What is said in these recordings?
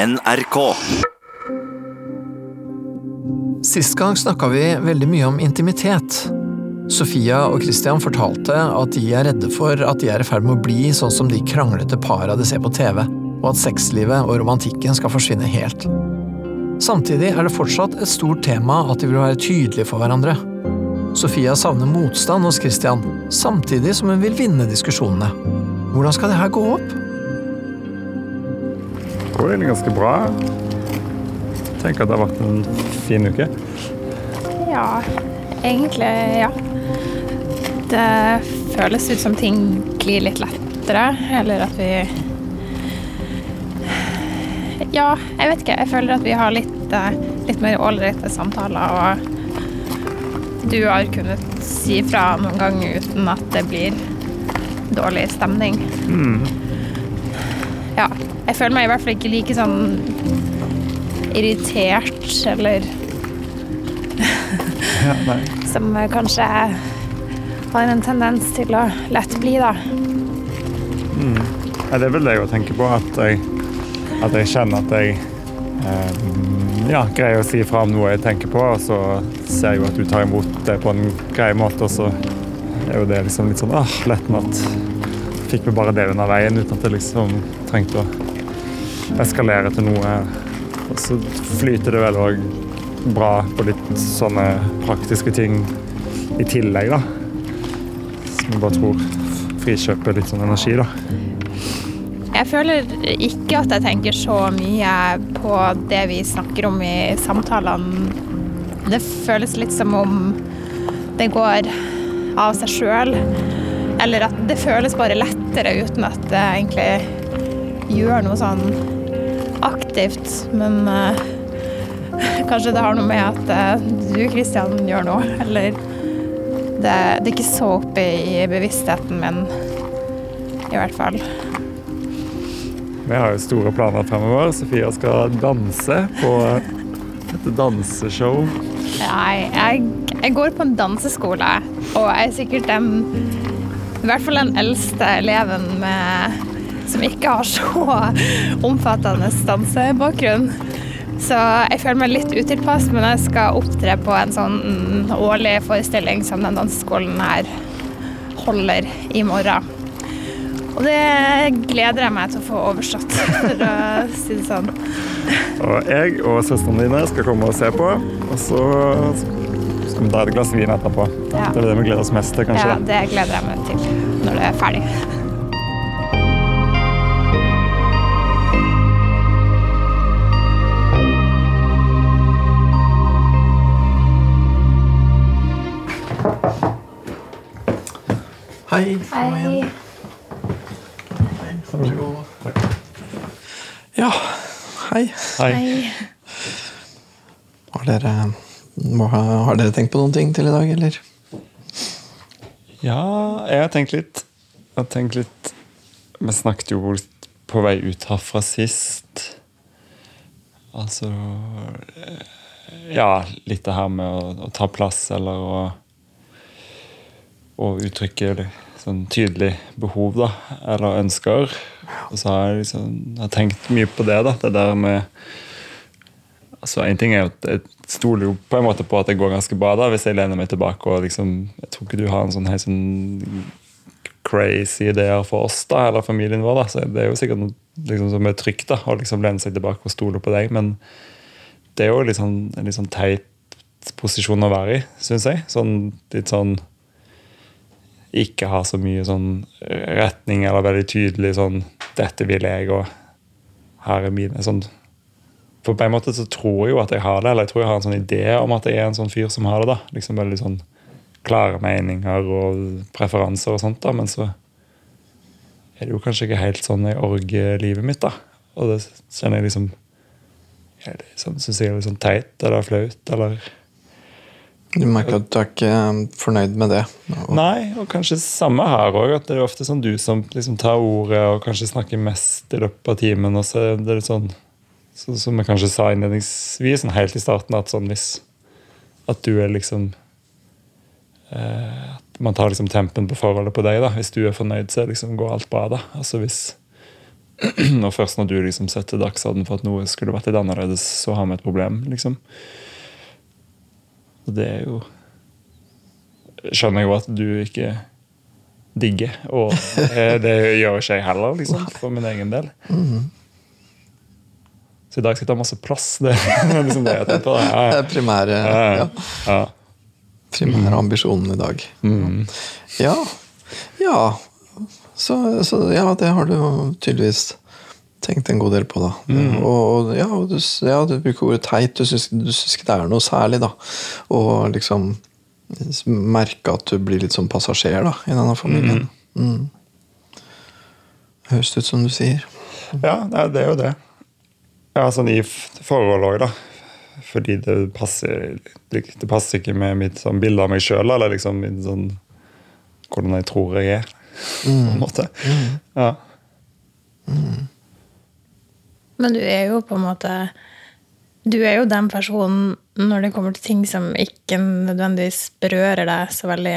NRK. Sist gang snakka vi veldig mye om intimitet. Sofia og Christian fortalte at de er redde for at de er i ferd med å bli sånn som de kranglete para de ser på TV, og at sexlivet og romantikken skal forsvinne helt. Samtidig er det fortsatt et stort tema at de vil være tydelige for hverandre. Sofia savner motstand hos Christian, samtidig som hun vil vinne diskusjonene. Hvordan skal det her gå opp? Tror egentlig ganske bra. Jeg tenker at det har vært en fin uke. Ja, egentlig ja. Det føles ut som ting glir litt lettere, eller at vi Ja, jeg vet ikke. Jeg føler at vi har litt, eh, litt mer ålreite samtaler, og du har kunnet si fra noen ganger uten at det blir dårlig stemning. Ja. Jeg føler meg i hvert fall ikke like sånn irritert, eller Ja, som kanskje har en tendens til å lett bli, da. Nei, Det er vel det jeg tenker på, at jeg, at jeg kjenner at jeg eh, ja, greier å si fra om noe jeg tenker på, og så ser jeg jo at du tar imot det på en grei måte, og så er jo det liksom litt sånn ah, lettende at fikk vi bare det under veien, uten at det liksom trengte å eskalere til noe. Og så flyter det vel òg bra på litt sånne praktiske ting i tillegg, da. Som jeg bare tror frikjøper litt sånn energi, da. Jeg føler ikke at jeg tenker så mye på det vi snakker om i samtalene. Det føles litt som om det går av seg sjøl. Eller at det føles bare lettere uten at det egentlig gjør noe sånn aktivt. Men uh, kanskje det har noe med at uh, du, Kristian, gjør noe. Eller det, det er ikke så oppe i bevisstheten min, i hvert fall. Vi har jo store planer fremover. Sofia skal danse på et danseshow. Nei, jeg, jeg går på en danseskole, og jeg er sikkert den I hvert fall den eldste eleven med, som ikke har så omfattende dansebakgrunn. Så jeg føler meg litt utilpass, men jeg skal opptre på en sånn mm, årlig forestilling som den danseskolen her holder i morgen. Og det gleder jeg meg til å få overstått, for å si det sånn. Og jeg og søstrene dine skal komme og se på, og så skal vi ta et glass vin etterpå. Ja. Det er det vi gleder oss mest til, kanskje. Ja, det gleder jeg meg til når det er ferdig. Hei. igjen. Vær så god. Ja, hei. Hei. Har dere, har dere tenkt på noen ting til i dag, eller? Ja, jeg har tenkt litt. Jeg har tenkt litt Vi snakket jo litt på vei ut herfra sist. Altså Ja, litt det her med å, å ta plass, eller å Å uttrykke sånn tydelig behov, da, eller ønsker. Og så har jeg liksom jeg har tenkt mye på det, da. Det der med Altså, En ting er at jeg stoler jo på en måte på at det går ganske bra da, hvis jeg lener meg tilbake og liksom Jeg tror ikke du har en sånn helt sånn crazy ideer for oss da, eller familien vår. da, så Det er jo sikkert noe liksom, som er trygt da, å liksom lene seg tilbake og stole på deg, men det er jo sånn, en litt sånn teit posisjon å være i, syns jeg. Sånn litt sånn ikke har så mye sånn retning eller veldig tydelig sånn 'Dette vil jeg', og 'her er mine'. sånn for på en måte så tror jeg jo at jeg har det, eller jeg tror jeg har en sånn idé om at jeg er en sånn fyr som har det. da, liksom Veldig sånn klare meninger og preferanser og sånt, da, men så er det jo kanskje ikke helt sånn jeg orger livet mitt, da. Og det kjenner jeg liksom Jeg er sånn, Syns jeg er litt sånn teit eller flaut, eller Du merker at du er ikke fornøyd med det? Og- Nei, og kanskje samme her òg. At det er ofte sånn du som liksom tar ordet og kanskje snakker mest i løpet av timen. Og så er det litt sånn så, Som jeg kanskje sa innledningsvis, sånn helt i starten, at sånn hvis At du er liksom eh, At man tar liksom tempen på forholdet på deg. da Hvis du er fornøyd, så liksom går alt bra. da Altså hvis Og først når du liksom setter dagsorden for at noe skulle vært litt annerledes, så har vi et problem, liksom. Og det er jo Skjønner jo at du ikke digger, og eh, det gjør ikke jeg heller, liksom, for min egen del. Så i dag skal jeg ta masse plass. Det er liksom det jeg tenker på. Ja, Det ja. er primære, Ja, ja, primære ambisjonen i dag. Ja. Ja. Så, så ja, det har du tydeligvis tenkt en god del på, da. Og, og ja, og du, ja, du bruker ordet teit. Du syns, ikke det er noe særlig, da. Og liksom merke at du blir litt sånn passasjer da, i denne familien. Mm. Høres ut som du sier. Ja, det er- jo det. Ja, sånn i forhold òg, da. Fordi det passer, det passer ikke med mitt sånn bilde av meg sjøl, eller liksom min sånn hvordan jeg tror jeg er, på en måte. Ja. Men du er jo på en måte Du er jo den personen når det kommer til ting som ikke nødvendigvis berører deg så veldig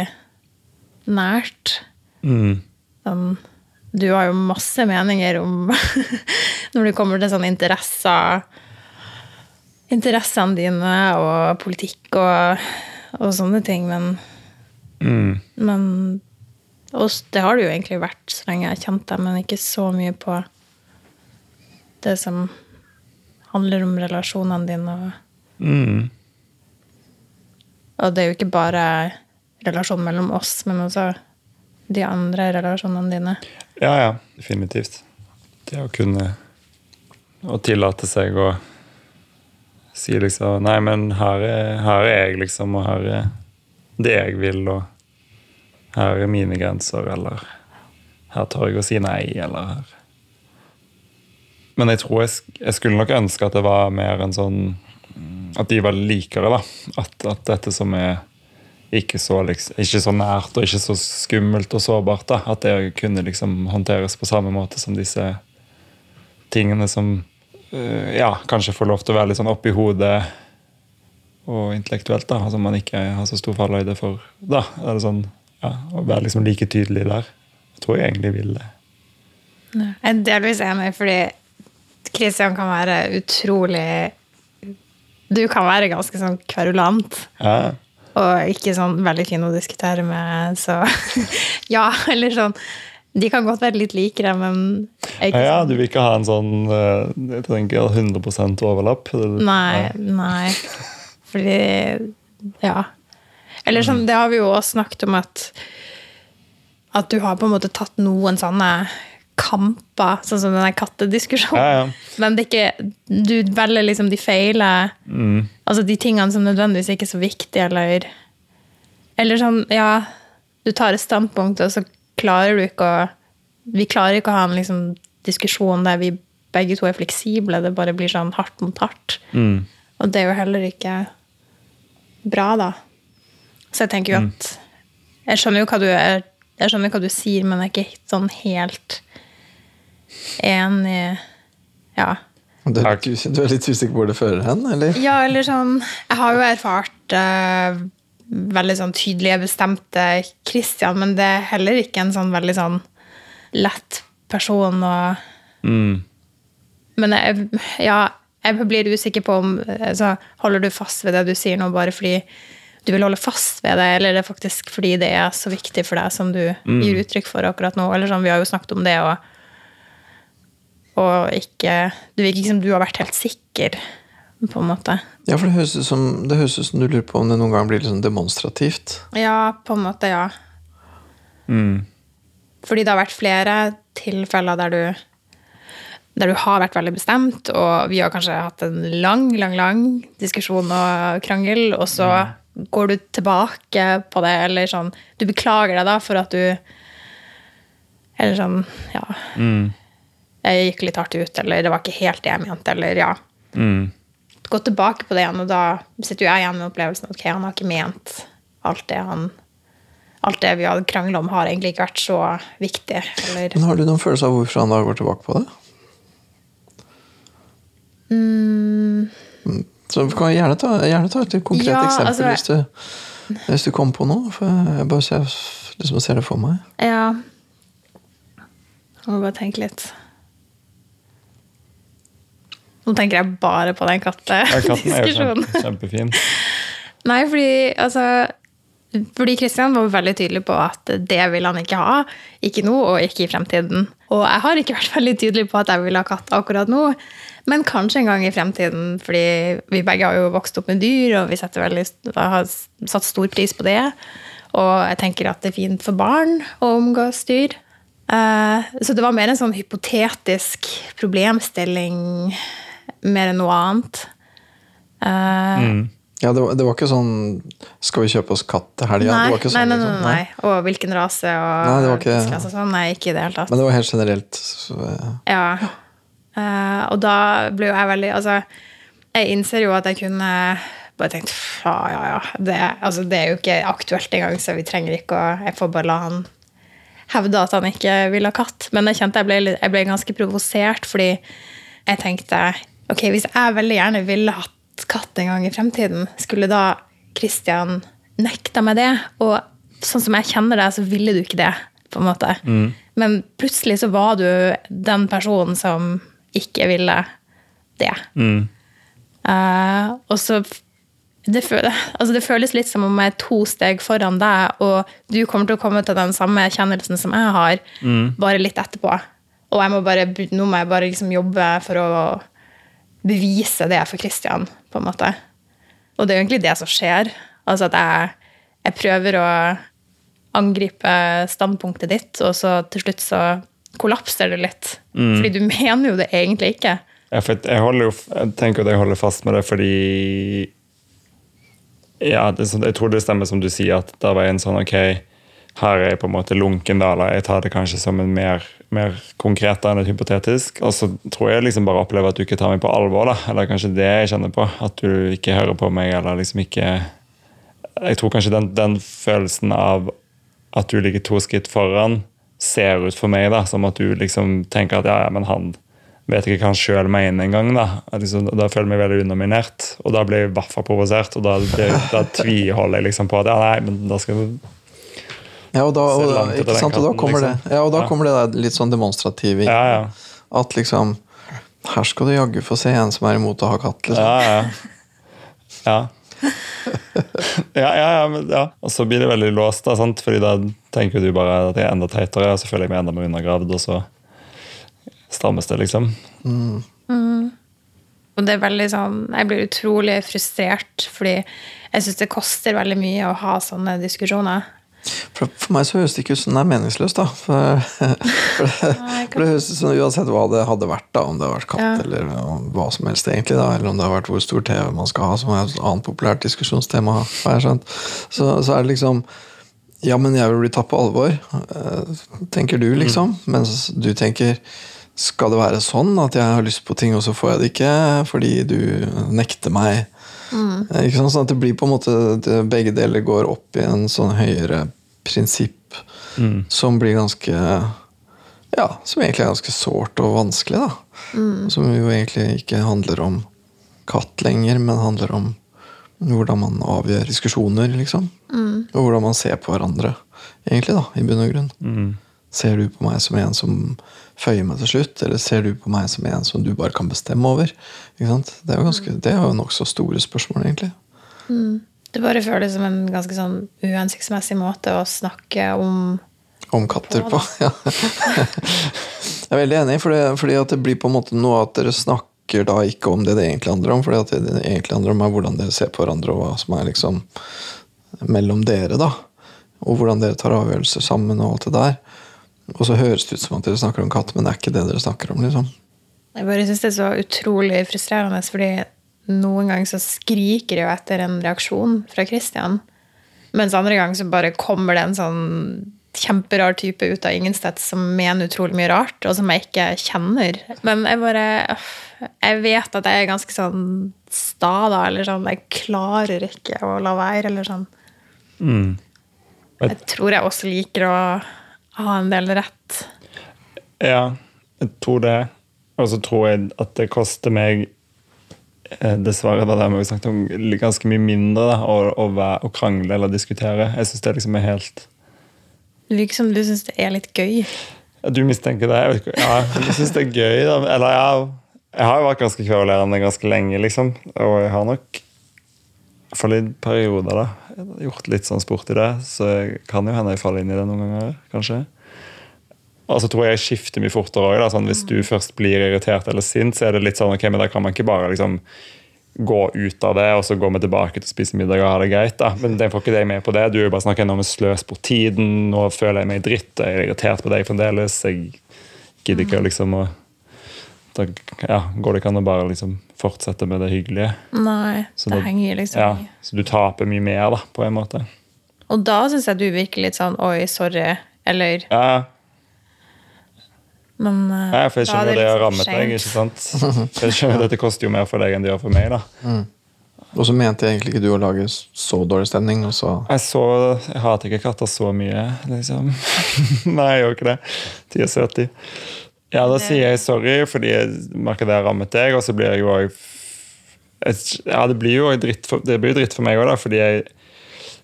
nært. Mm. Sånn, du har jo masse meninger om Når det kommer til sånne interesser Interessene dine og politikk og, og sånne ting, men, Mm. men og det har det jo egentlig vært så lenge jeg har kjent deg, men ikke så mye på det som handler om relasjonene dine. Og, Mm. og det er jo ikke bare relasjonen mellom oss, men også de andre relasjonene dine. Ja, ja, definitivt. Det å kunne Å tillate seg å si liksom Nei, men her er, her er jeg, liksom, og her er det jeg vil, og her er mine grenser, eller her tør jeg å si nei, eller her Men jeg tror jeg, jeg skulle nok ønske at det var mer en sånn At de var likere, da. At, at dette som er ikke så, liksom, ikke så nært og ikke så skummelt og sårbart. da, At det kunne liksom håndteres på samme måte som disse tingene som øh, ja, kanskje får lov til å være litt sånn oppi hodet og intellektuelt. da, altså Man ikke har så stor fallhøyde for. da, Eller sånn, ja, Å være liksom like tydelig der. Jeg tror jeg egentlig vil det. Jeg er delvis enig, fordi Kristian kan være utrolig Du kan være ganske sånn kverulant. Ja, Og ikke sånn veldig fin å diskutere med, så Ja, eller sånn De kan godt være litt likere, men ikke ja, sånn- Du vil ikke ha en sånn øh, Jeg tenker 100 overlapp. Nei, nei. Fordi Ja. Eller sånn, det har vi jo også snakket om at at du har på en måte tatt noen sånne kamper, sånn som den kattediskusjonen. Ja, ja. Men det er ikke, du velger liksom de feile Altså de tingene som nødvendigvis ikke er så viktige, eller Eller sånn, ja Du tar et standpunkt, og så klarer du ikke å Vi klarer ikke å ha en liksom, diskusjon der vi begge to er fleksible. Det bare blir sånn hardt mot hardt. Mm. Og det er jo heller ikke bra, da. Så jeg tenker jo at Jeg skjønner jo hva du er jeg skjønner hva du sier, men jeg er ikke sånn helt enig Ja. Du er, litt, du er litt usikker hvor det fører hen, eller? Ja, eller sånn Jeg har jo erfart uh, veldig sånn tydelige, bestemte Christian, men det er heller ikke en sånn veldig sånn lett person å Mm. Men jeg, ja, jeg blir usikker på om altså, Holder du fast ved det du sier nå bare fordi du vil holde fast ved det, eller er det faktisk fordi det er så viktig for deg som du gir uttrykk for akkurat nå? Eller sånn, Vi har jo snakket om det, og, og ikke Det virker ikke som du har vært helt sikker, på en måte. Ja, for det høres ut som, det høres ut som du lurer på om det noen gang blir litt sånn demonstrativt. Ja, på en måte, ja. Mm. Fordi det har vært flere tilfeller der du der du har vært veldig bestemt, og vi har kanskje hatt en lang, lang, lang diskusjon og krangel, og så går du tilbake på det, eller sånn Du beklager deg da for at du Eller sånn Ja. Mm. Jeg gikk litt hardt ut, eller det var ikke helt det jeg mente, eller ja. Mm. Gå tilbake på det igjen, og da sitter jo jeg igjen med opplevelsen at ok, han har ikke ment alt det han Alt det vi hadde krangla om, har egentlig ikke vært så viktig. Eller Men har du noen følelse av hvorfor han da går tilbake på det? Mm, Så du kan gjerne ta, gjerne ta et konkret Ja, eksempel altså- hvis, du, hvis du kom på noe. For jeg bare ser, liksom ser det for meg. Ja. Jeg må bare tenke litt. Nå tenker jeg bare på den kattediskusjonen. Ja, kjempefin. Nei, fordi altså fordi Kristian var veldig tydelig på at det vil han ikke ha. Ikke nå, og ikke i fremtiden. Og jeg har ikke vært veldig tydelig på at jeg vil ha katt akkurat nå. Men kanskje en gang i fremtiden, fordi vi begge har jo vokst opp med dyr, og vi veldig, har satt stor pris på det. Og jeg tenker at det er fint for barn å omgås dyr. Eh, Så det var mer en sånn hypotetisk problemstilling mer enn noe annet. Eh, Ja, det var, det var ikke sånn Skal vi kjøpe oss katt til helga? Nei, sånn, var nei, sånn, nei, nei, liksom. nei. Og hvilken rase og Nei, det var ikke- klasse og sånn. Nei, ikke i det hele tatt. Men det var helt generelt. Så, eh, Ja. Uh, og da ble jo jeg veldig Altså, jeg innser jo at jeg kunne bare tenkt ja, ja, ja. Det, altså, det er jo ikke aktuelt engang, så vi trenger ikke å Jeg får bare la han hevde at han ikke vil ha katt. Men jeg kjente jeg ble, jeg ble ganske provosert, fordi jeg tenkte ok, hvis jeg veldig gjerne ville hatt katt en gang i fremtiden, skulle da Christian nekta meg det? Og sånn som jeg kjenner deg, så ville du ikke det, på en måte. Men plutselig så var du den personen som ikke ville det. Eh, og så det, altså det føles litt som om jeg er to steg foran deg, og du kommer til å komme til den samme kjennelsen som jeg har, bare litt etterpå. Og må bare, nå må jeg bare liksom jobbe for å bevise det for Christian, på en måte. Og det er jo egentlig det som skjer. Altså at jeg, jeg prøver å angripe standpunktet ditt, og så til slutt så kollapser det litt. Fordi du mener jo det egentlig ikke. Ja, for jeg, holder jo, jeg tenker at jeg holder fast med det fordi ja, det, sånn- Jeg tror det stemmer som du sier, at det var en sånn ok, her er jeg på en måte lunken, da, eller jeg tar det kanskje som en mer, mer konkret enn et hypotetisk. Og så tror jeg liksom bare opplever at du ikke tar meg på alvor, da. Eller kanskje det jeg kjenner på. At du ikke hører på meg, eller liksom ikke Jeg tror kanskje den, den følelsen av at du ligger to skritt foran, ser ut for meg da, som at du liksom tenker at ja, ja, men han vet ikke hva han sjøl mener engang. Da liksom, da føler jeg meg veldig underminert, og da blir jeg i hvert fall provosert. Og da, blir- da tviholder jeg liksom på at ja, nei, men da skal du Ja, og da, og, den sant? og da kommer liksom. det Ja, og da Ja. kommer det der litt sånn demonstrative Ja, ja. At liksom Her skal du jaggu få se en som er imot å ha katt, liksom. Ja, ja. Ja. Ja, ja, ja, men, ja. Og så blir det veldig låst, da, sant? Fordi da tenker du bare at jeg er enda teitere, og så føler jeg meg enda mer undergravd, og så strammes det, liksom. Og det er veldig sånn, jeg blir utrolig frustrert, fordi jeg syns det koster veldig mye å ha sånne diskusjoner. For, for meg så høres det ikke ut som det er meningsløst, da. For, for, det, for det høres ut som uansett hva det hadde vært, da, om det hadde vært katt Ja. eller hva som helst, egentlig, da, eller om det har vært hvor stor TV man skal ha, som er et annet populært diskusjonstema, har jeg skjønt, så, så er det liksom Ja, men jeg vil bli tatt på alvor, eh, tenker du, liksom. Mens du tenker skal det være sånn at jeg har lyst på ting, og så får jeg det ikke fordi du nekter meg? Eh, Ikke sant? Sånn at det blir på en måte det, Begge deler går opp i en sånn høyere prinsipp som blir ganske Ja, som egentlig er ganske sårt og vanskelig, da. Som jo egentlig ikke handler om katt lenger, men handler om hvordan man avgjør diskusjoner, liksom. Og hvordan man ser på hverandre, egentlig, da, i bunn og grunn. Ser du på meg som en som føyer meg til slutt, eller ser du på meg som en som du bare kan bestemme over? Ikke sant? Det er jo, ganske, det er jo nokså store spørsmål, egentlig. Det bare føles som en ganske sånn uhensiktsmessig måte å snakke om Om katter på. Ja. Jeg er veldig enig, fordi, fordi at det blir på en måte noe at dere snakker da ikke om det det egentlig handler om. at det det egentlig handler om er hvordan dere ser på hverandre, og hva som er liksom mellom dere. da. Og hvordan dere tar avgjørelser sammen og alt det der. Og så høres det ut som at dere snakker om katt, men det er ikke det dere snakker om. liksom. Jeg bare syns det er så utrolig frustrerende, fordi noen ganger så skriker jeg jo etter en reaksjon fra Christian. Mens andre ganger så bare kommer det en sånn kjemperar type ut av ingensteds som mener utrolig mye rart, og som jeg ikke kjenner. Men jeg bare Jeg vet at jeg er ganske sånn sta, da, eller sånn Jeg klarer ikke å la være, eller sånn. Jeg tror jeg også liker å ha en del rett. Ja, jeg tror det. Og så tror jeg at det koster meg eh, Dessverre, det har vi snakket om ganske mye mindre da, å, å, være, å krangle eller diskutere. Jeg syns det liksom er helt Det virker som du syns det er litt gøy. Du mistenker det? Jeg vet. Ja, jeg syns det er gøy, da. Eller ja Jeg har jo vært ganske kverulerende ganske lenge, liksom. Og jeg har nok fall i perioder da, gjort litt sånn sport i det. Så jeg kan jo hende jeg faller inn i det noen ganger, kanskje. Og så tror jeg jeg skifter mye fortere òg. Sånn, hvis du først blir irritert eller sint, så er det litt sånn ok, men da kan man ikke bare liksom gå ut av det og så gå vi tilbake til å spise middag og ha det greit. da. Men den får ikke deg med på det. Du er bare snakker om sløs bort tiden. Nå føler jeg meg dritt, jeg er irritert på deg fremdeles. Jeg gidder ikke liksom å Da ja, går det ikke an å bare liksom fortsette med det hyggelige. Nei, Så det da- henger liksom Ja. Så du taper mye mer, da, på en måte. Og da syns jeg du virker litt sånn oi, sorry, eller Ja, Men eh, ja for jeg skjønner jo det har liksom rammet deg. ikke sant? Jeg skjønner at Dette koster jo mer for deg enn det gjør for meg. da. Og så mente egentlig ikke du å lage så dårlig stemning, og så Jeg så, jeg hater ikke katter så mye, liksom. Nei, jeg gjør ikke det. De er søte. Ja, da sier jeg sorry fordi jeg merker det har rammet deg, og så blir jeg jo òg Ja, det blir jo dritt for, det blir dritt for meg òg, fordi jeg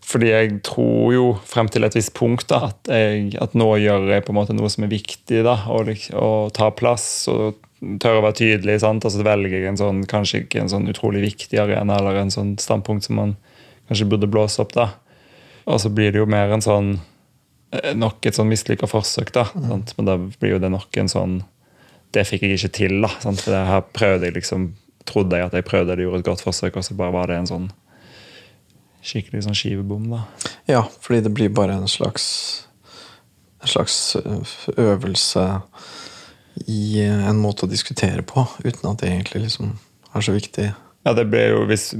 fordi jeg tror jo frem til et visst punkt da, at, jeg, at nå gjør jeg på en måte noe som er viktig. da, Og, og tar ta plass og tør å være tydelig. sant, og så velger jeg en sånn, kanskje ikke en sånn utrolig viktig arena eller en sånn standpunkt som man kanskje burde blåse opp. da. Og så blir det jo mer en sånn nok et sånn mislykka forsøk. da, sant? Men da blir jo det nok en sånn Det fikk jeg ikke til. da, sant? For det her prøvde jeg liksom, trodde jeg at jeg prøvde det, gjorde et godt forsøk, og så bare var det en sånn skikkelig sånn skivebom. da. Ja, fordi det blir bare en slags En slags øvelse i en måte å diskutere på, uten at det egentlig liksom er så viktig. Ja, det ble jo, Hvis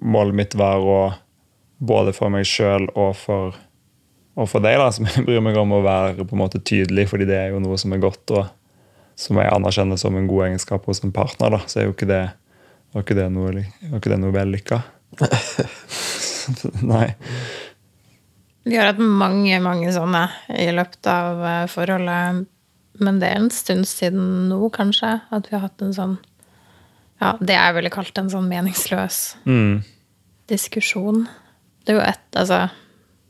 målet mitt var å både for meg sjøl og for, og for deg, da, som jeg bryr meg om å være på en måte tydelig, fordi det er jo noe som er godt, og som jeg anerkjenner som en god egenskap hos en partner, da, så er jo ikke det, var ikke det noe, var ikke det noe vellykka. Nei. Vi har hatt mange, mange sånne i løpet av eh, forholdet. Men det er en stund siden nå, kanskje, at vi har hatt en sånn Ja, det jeg ville kalt en sånn meningsløs Mm. diskusjon. Det er jo ett Altså,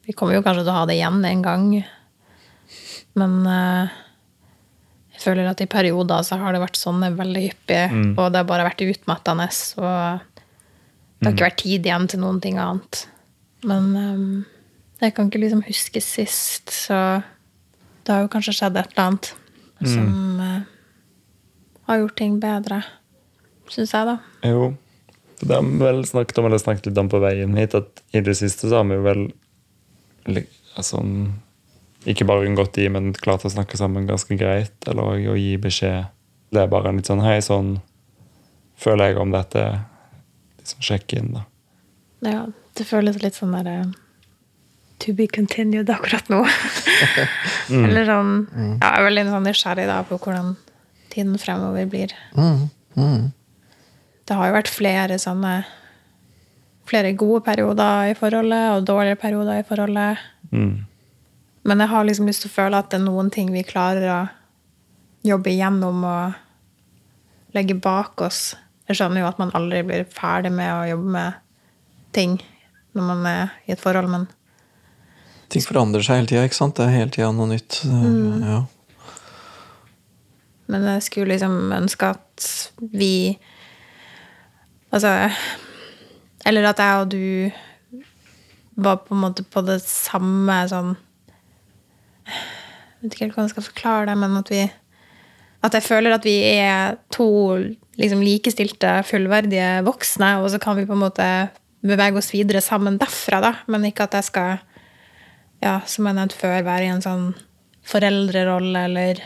vi kommer jo kanskje til å ha det igjen en gang. Men eh, jeg føler at i perioder så har det vært sånne veldig hyppig, og det har bare vært utmattende. Og det har ikke vært tid igjen til noen ting annet. Men um, jeg kan ikke liksom huske sist, så det har jo kanskje skjedd et eller annet som uh, har gjort ting bedre, syns jeg, da. Jo. Det har vi vel snakket om, eller snakket litt om på veien hit, at i det siste så har vi jo vel altså, ikke bare unngått de, men klart å snakke sammen ganske greit. Eller å gi beskjed. Det er bare en litt sånn Hei, sånn føler jeg om dette. Liksom sjekke inn, da. Ja, det føles litt sånn der eh, To be continued akkurat nå. Eller sånn Ja, jeg er veldig sånn nysgjerrig da på hvordan tiden fremover blir. Mm, mm. Det har jo vært flere sånne Flere gode perioder i forholdet og dårlige perioder i forholdet. Mm. Men jeg har liksom lyst til å føle at det er noen ting vi klarer å jobbe igjennom og legge bak oss. Jeg skjønner jo at man aldri blir ferdig med å jobbe med ting når man er i et forhold, men Ting forandrer seg hele tida, ikke sant? Det er hele tida noe nytt. Ja. Men jeg skulle liksom ønske at vi Altså Eller at jeg og du var på en måte på det samme sånn Jeg vet ikke helt hvordan jeg skal forklare det, men at vi At jeg føler at vi er to liksom likestilte, fullverdige voksne, og så kan vi på en måte bevege oss videre sammen derfra, da. Men ikke at jeg skal, ja, som jeg nevnte før, være i en sånn foreldrerolle eller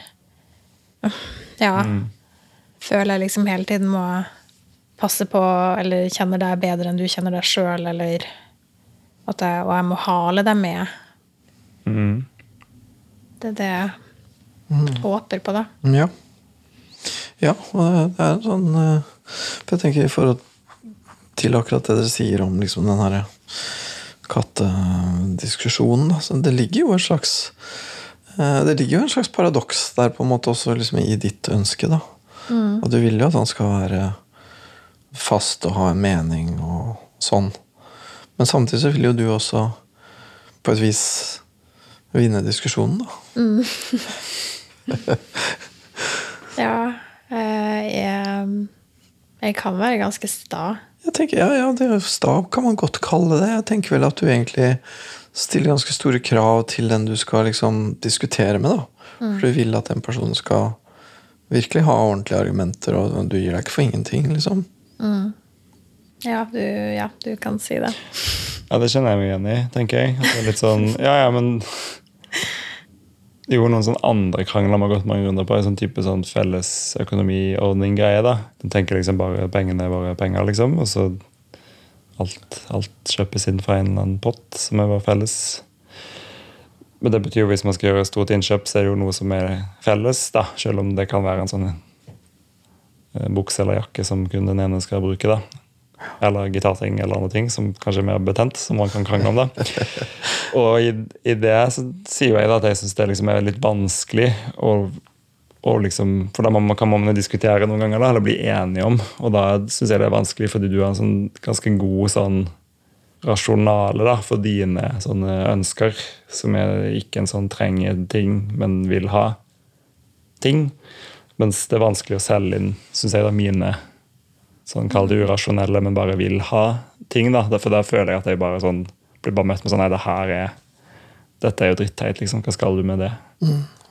ja. Føler jeg liksom hele tiden må passe på, eller kjenner deg bedre enn du kjenner deg sjøl, eller at jeg, Og jeg må hale deg med. Mm. Det er det jeg håper på, da. Ja. ja, og det, er sånn eh, For jeg tenker i forhold til akkurat det dere sier om liksom den herre kattediskusjonen, Altså, det ligger jo en slags eh, det ligger jo en slags paradoks der på en måte også liksom i ditt ønske. da. Og du vil jo at han skal være fast og ha en mening og sånn. Men samtidig så vil jo du også på et vis vinne diskusjonen, da. Ja, jeg er Jeg kan være ganske sta. Jeg tenker, ja, ja, det sta kan man godt kalle det. Jeg tenker vel at du egentlig stiller ganske store krav til den du skal liksom diskutere med. da. For du vil at den personen skal virkelig ha ordentlige argumenter, og du gir deg ikke for ingenting. liksom. Ja du, ja, du kan si det. Ja, det kjenner jeg meg igjen i, tenker jeg. At det er litt sånn, ja, ja, men Jo, noen sånn andre krangler vi har gått mange runder på. En sånn type sånn felles økonomiordning-greie. da. Du tenker liksom bare pengene er bare penger, liksom. Og så alt, alt kjøpes inn fra en eller annen pott som er bare felles. Men det betyr jo hvis man skal gjøre stort innkjøp, så er det jo noe som er felles. da, Selv om det kan være en sånn bukse eller jakke som kun den ene skal bruke. da. Eller gitarting eller andre ting som kanskje er mer betent, som man kan krangle om. da. Og i, i det så sier jeg da at jeg syns det liksom er litt vanskelig å og liksom, For da man, kan man diskutere noen ganger da, eller bli enige om. Og da syns jeg det er vanskelig, fordi du har en sånn ganske god sånn rasjonale da, for dine sånne ønsker. Som er ikke en sånn trenger ting, men vil ha ting. Mens det er vanskelig å selge inn synes jeg da, mine sånn kall det urasjonelle, men bare vil ha ting. da. For da føler jeg at jeg bare sånn, blir bare møtt med sånn Nei, det her er dette er jo dritteit, liksom. Hva skal du med det?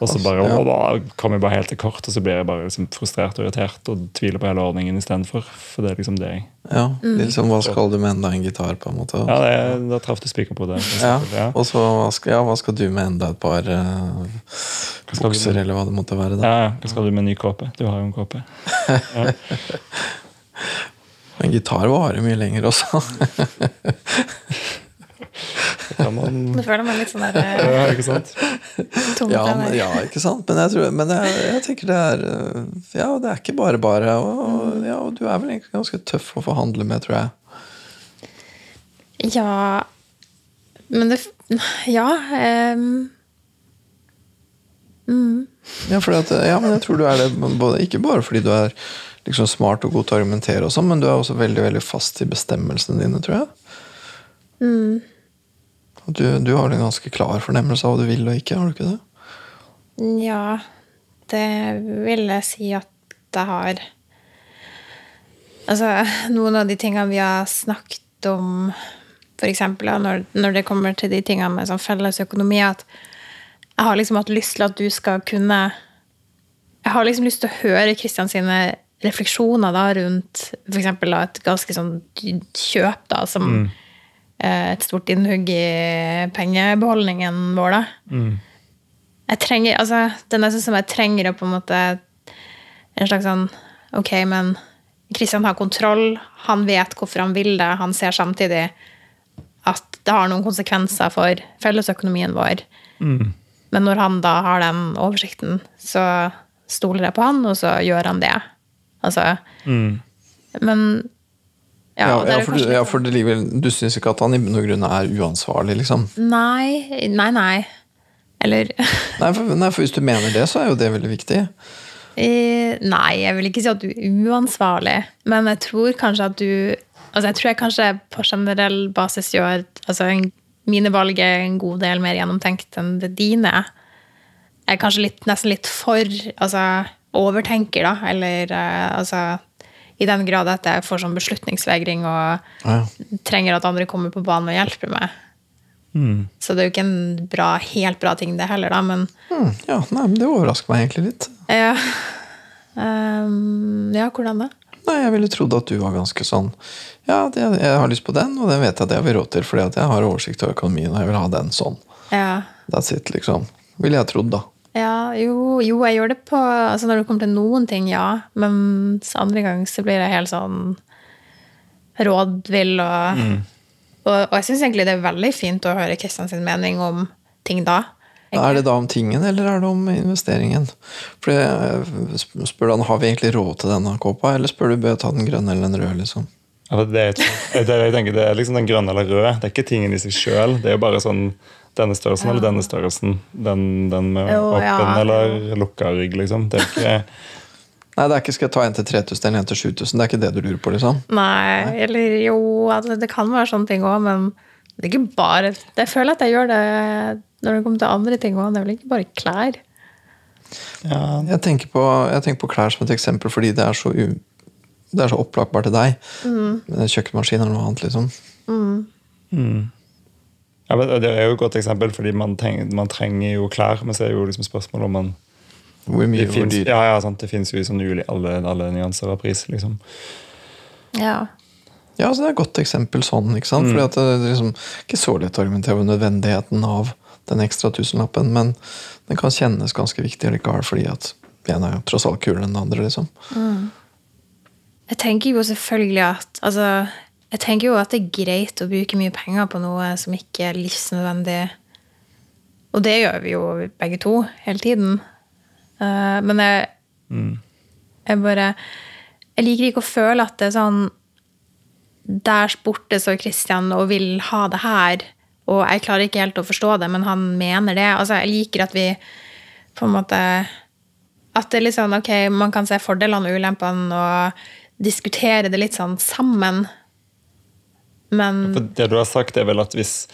Og så bare, Ja. da kommer jeg bare helt til kort, og så blir jeg bare liksom frustrert og irritert og tviler på hele ordningen istedenfor. For det er liksom det jeg Ja, liksom, Hva skal du med enda en gitar, på en måte? Ja, det, da traff du spikeren på det. Ja, Ja. Og så hva skal, ja, hva skal du med enda et par uh, bukser, eller hva det måtte være? da? Ja, ja. Hva skal du med en ny kåpe? Du har jo en kåpe. En gitar varer mye lenger også. Man Nå føler man litt sånn der eh, ja, ikke sant? ja, men, ja, ikke sant? Men jeg, tror, men jeg, jeg tenker det er uh, Ja, det er ikke bare bare. Og, ja, og du er vel egentlig ganske tøff å forhandle med, tror jeg. Ja Men det Ja. ehm, Ja, fordi at, ja, men jeg tror du er det både, ikke bare fordi du er liksom smart og god til å argumentere, og sånn, men du er også veldig veldig fast i bestemmelsene dine, tror jeg. Og Du, du har en ganske klar fornemmelse av hva du vil og ikke, har du ikke det? Ja, det vil jeg si at jeg har. Altså, noen av de tingene vi har snakket om, eksempel, når, når det kommer til de tingene med sånn felles økonomi, at jeg har liksom hatt lyst til at du skal kunne Jeg har liksom lyst til å høre Kristian sine refleksjoner da rundt eksempel et ganske sånn kjøp, da, som eh, et stort innhugg i pengebeholdningen vår, da jeg trenger, altså, Det er nesten som jeg trenger å på en måte En slags sånn Ok, men Kristian har kontroll. Han vet hvorfor han vil det. Han ser samtidig at det har noen konsekvenser for fellesøkonomien vår. Men når han da har den oversikten, så stoler jeg på han, og så gjør han det. Altså Men ja, Ja, for, kanskje du, ja, for det ligger, du syns ikke at han i bunn og grunn er uansvarlig, liksom? Nei, nei, nei. Eller Nei for, nei, for hvis du mener det, så er jo det veldig viktig. Eh, Nei, jeg vil ikke si at du er uansvarlig, men jeg tror kanskje at du Altså, jeg tror jeg kanskje på generell basis gjør altså, en- mine valg er en god del mer gjennomtenkt enn det dine. Jeg er kanskje litt, nesten litt for altså, overtenker, da. Eller eh, altså I den grad at jeg får sånn beslutningsvegring og Ja. trenger at andre kommer på banen og hjelper meg. Så det er jo ikke en bra, helt bra ting, det heller, da, men mm, ja, nei, men Det overrasker meg egentlig litt. ja. Um, ja, hvordan da? Nei, Jeg ville trodd at du var ganske sånn Ja, det, jeg har lyst på den, og den vet jeg at jeg vil råd til, fordi at jeg har oversikt over økonomien, og jeg vil ha den sånn. Ja. That's it, liksom. Ville jeg trodd, da. Ja, jo, jo, jeg gjør det på altså Når det kommer til noen ting, ja. Men andre gang så blir jeg helt sånn rådvill og Og, og jeg syns egentlig det er veldig fint å høre Kristian sin mening om ting da. Er det da om tingen, eller er det om investeringen? For jeg sp- spør han, Har vi egentlig råd til denne kåpa, eller spør du bør jeg ta den grønne eller den røde? liksom? Ja, det, jeg det, er jeg tenker, det er liksom den grønne eller røde. Det er ikke tingen i seg sjøl. Det er jo bare sånn denne størrelsen eller denne størrelsen. Den, den med Jo, åpen ja. eller lukka rygg, liksom. Det er ikke Nei, det er ikke 'skal jeg ta en til 3000 eller en til 7000'. Det er ikke det du lurer på, liksom? Nei, eller jo, altså, det kan være sånne ting òg, men det er ikke bare Jeg føler at jeg gjør det når det kommer til andre ting òg. Det er vel ikke bare klær. ja, Jeg tenker, på, jeg tenker på klær som et eksempel fordi det er så u, det er så opplagt til deg. Mm. en kjøkkenmaskin eller noe annet, liksom. Ja, men Det er jo et godt eksempel, fordi man, trenger, man trenger jo klær. Men så er jo liksom spørsmålet om man Hvor mye Det hvor finnes, ja, ja, sant, det finnes jo i sånn uli, alle, alle nyanser av pris. liksom. Ja. Ja, altså det er et godt eksempel sånn. ikke sant? Fordi at det er liksom ikke så lett å argumentere over nødvendigheten av den ekstra tusenlappen, men den kan kjennes ganske viktig likevel, fordi at en er jo tross alt kulere enn den andre. liksom. Jeg tenker jo selvfølgelig at altså, Jeg tenker jo at det er greit å bruke mye penger på noe som ikke er livsnødvendig. Og det gjør vi jo begge to hele tiden. Uh, men jeg, jeg bare Jeg liker ikke å føle at det er sånn Der borte står Christian og vil ha det her, og jeg klarer ikke helt å forstå det, men han mener det. Altså, jeg liker at vi på en måte at det er litt sånn, ok, man kan se fordelene og ulempene og diskutere det litt sånn sammen. Men For det du har sagt, er vel at hvis,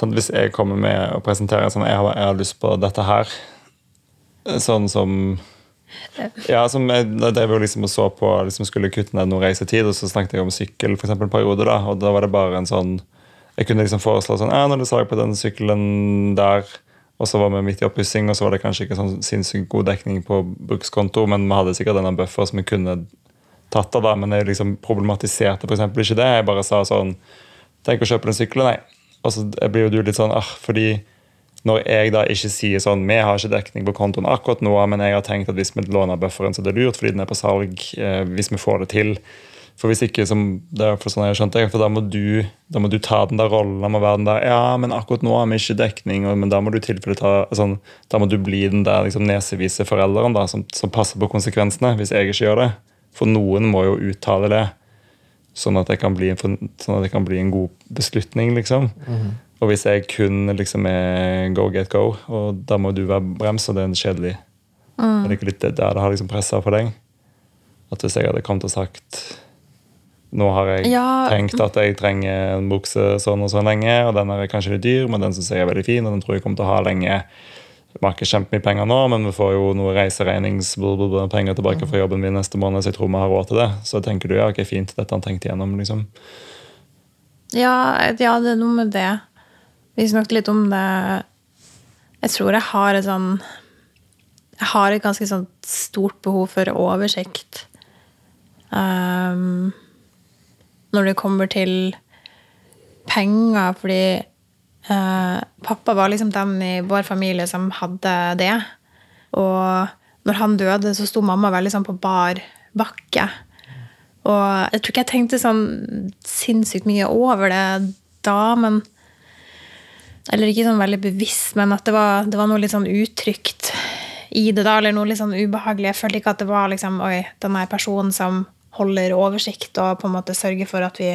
sånn, hvis jeg kommer med og presenterer sånn, jeg har, jeg har lyst på dette her Sånn som Ja, som jeg, jo liksom så på liksom skulle kutte ned noe reisetid, og så snakket jeg om sykkel for eksempel, en periode. da, og da var det bare en sånn Jeg kunne liksom foreslå sånn ja, når du sa på den sykkelen der, og så var vi midt i oppussing, og så var det kanskje ikke sånn sinnssykt god dekning på brukskonto, men vi hadde sikkert denne buffer som vi kunne tatt av, da, men jeg liksom problematiserte eksempel ikke det. Jeg bare sa sånn Tenk å kjøpe den sykkelen, nei. Og så blir jo du litt sånn ah, fordi når jeg da ikke sier sånn Vi har ikke dekning på kontoen akkurat nå, men jeg har tenkt at hvis vi låner bufferen, så er det lurt fordi den er på salg. Eh, hvis vi får det til. For hvis ikke, som det er for sånn jeg har skjønt det, for da må du da må du ta den der rollen. Da må være den der, ja, men akkurat nå har vi ikke dekning, og, men da må du tilfelle ta sånn, da må du bli den der liksom, nesevise forelderen da, som, som passer på konsekvensene hvis jeg ikke gjør det. For noen må jo uttale det, sånn at det kan bli en, sånn at det kan bli en god beslutning. liksom. Og hvis jeg kun liksom er go, get, go, og da må du være brems, og det er en kjedelig Er det ikke litt der det har liksom pressa på deg? At hvis jeg hadde kommet og sagt Nå har jeg Ja. tenkt at jeg trenger en bukse sånn og sånn lenge, og den er kanskje litt dyr, men den syns jeg er veldig fin, og den tror jeg kommer til å ha lenge. Ikke kjempemye penger nå, men vi får jo noe reiseregningspenger tilbake fra jobben min neste måned, så jeg tror vi har råd til det. Så tenker du ja, ok, fint, dette han tenkt igjennom, liksom. ja, ja, det er noe med det. Vi snakket litt om det Jeg tror jeg har et sånn Jeg har et ganske sånn stort behov for oversikt. Um, når det kommer til penger, fordi eh, pappa var liksom den i vår familie som hadde det. Og når han døde, så sto mamma veldig sånn på bar bakke. Og jeg tror ikke jeg tenkte sånn sinnssykt mye over det da, men Eller ikke sånn veldig bevisst, men at det var, det var noe litt sånn utrygt i det da, eller noe litt sånn ubehagelig. Jeg følte ikke at det var liksom Oi, denne personen som holder oversikt og på en måte sørger for at vi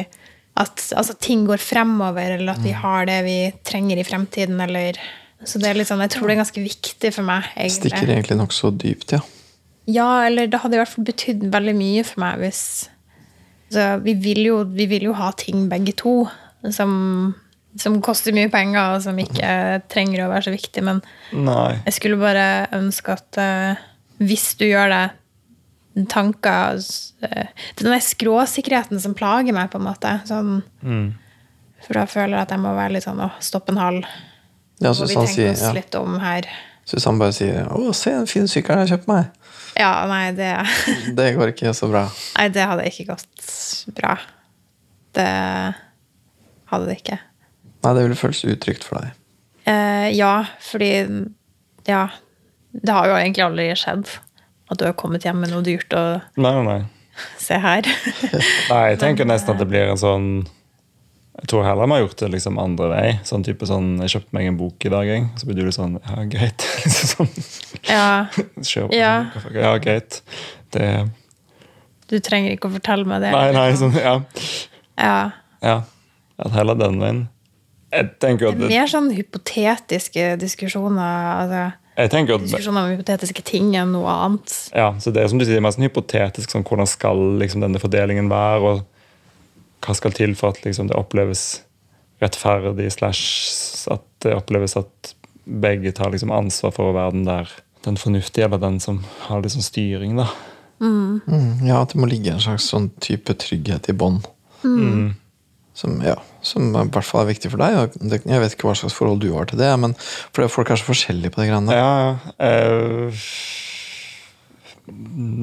at altså, ting går fremover, eller at vi har det vi trenger i fremtiden, eller Så det er litt sånn, jeg tror det er ganske viktig for meg, egentlig. Stikker egentlig nokså dypt, ja. Ja, eller det hadde i hvert fall betydd veldig mye for meg hvis så vi, vil jo, vi vil jo ha ting begge to som, som koster mye penger, og som ikke trenger å være så viktig. Men Nei. jeg skulle bare ønske at uh, hvis du gjør det tanker eh, Det er den skråsikkerheten som plager meg, på en måte. Sånn, For da føler jeg at jeg må være litt sånn Å, stopp en hal. ja Må vi hvis han sier oss ja. litt om her. Susanne bare sier 'Å, se en fin sykkelen jeg har kjøpt meg', Ja, nei, det det går ikke så bra. Nei, det hadde ikke gått bra. Det hadde det ikke. Nei, det ville føles utrygt for deg. Eh, ja, fordi Ja. Det har jo egentlig aldri skjedd at du har kommet hjem med noe dyrt og Nei, nei, se her. Nei, jeg tenker nesten at det blir en sånn Jeg tror heller vi har gjort det liksom andre vei. Sånn type sånn, Jeg kjøpte meg en bok i dag, jeg. Så blir du sånn Ja, greit. Liksom sånn, ja, kjør på. Ja. ja, greit. Det du trenger ikke å fortelle meg det. Nei, nei, sånn, ja. Ja. ja. At heller den veien. Jeg tenker at, det- er Mer sånn hypotetiske diskusjoner. Altså, jeg tenker at diskusjoner om hypotetiske ting enn noe annet. ja, så det er som du sier, mer sånn hypotetisk. Sånn, hvordan skal liksom, denne fordelingen være? og hva skal til for at liksom, det oppleves rettferdig, slash at det oppleves at begge tar liksom, ansvar for å være den der den fornuftige, eller den som har liksom styring. da. Mm, ja, at det må ligge en slags sånn type trygghet i bånn. Mm. Som, ja, som i hvert fall er viktig for deg. Jeg vet ikke hva slags forhold du har til det, men for det- folk er så forskjellige på de greiene der. Ja, ja. Eh,